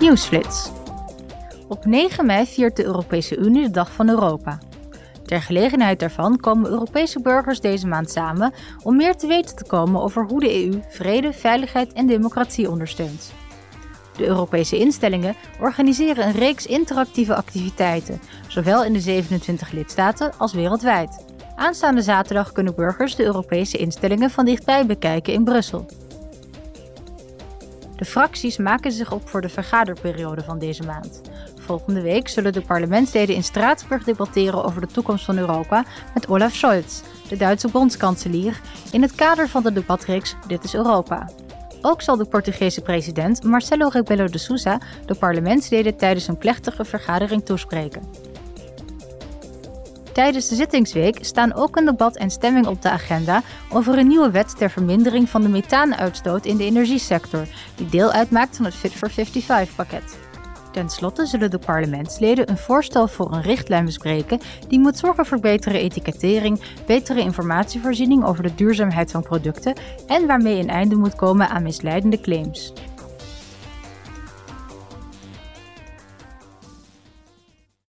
Nieuwsflits. Op 9 mei viert de Europese Unie de Dag van Europa. Ter gelegenheid daarvan komen Europese burgers deze maand samen om meer te weten te komen over hoe de EU vrede, veiligheid en democratie ondersteunt. De Europese instellingen organiseren een reeks interactieve activiteiten, zowel in de 27 lidstaten als wereldwijd. Aanstaande zaterdag kunnen burgers de Europese instellingen van dichtbij bekijken in Brussel. De fracties maken zich op voor de vergaderperiode van deze maand. Volgende week zullen de parlementsleden in Straatsburg debatteren over de toekomst van Europa met Olaf Scholz, de Duitse bondskanselier, in het kader van de debatreeks Dit is Europa. Ook zal de Portugese president Marcelo Rebelo de Sousa de parlementsleden tijdens een plechtige vergadering toespreken. Tijdens de zittingsweek staan ook een debat en stemming op de agenda over een nieuwe wet ter vermindering van de methaanuitstoot in de energiesector, die deel uitmaakt van het Fit for 55-pakket. Ten slotte zullen de parlementsleden een voorstel voor een richtlijn bespreken die moet zorgen voor betere etikettering, betere informatievoorziening over de duurzaamheid van producten en waarmee een einde moet komen aan misleidende claims.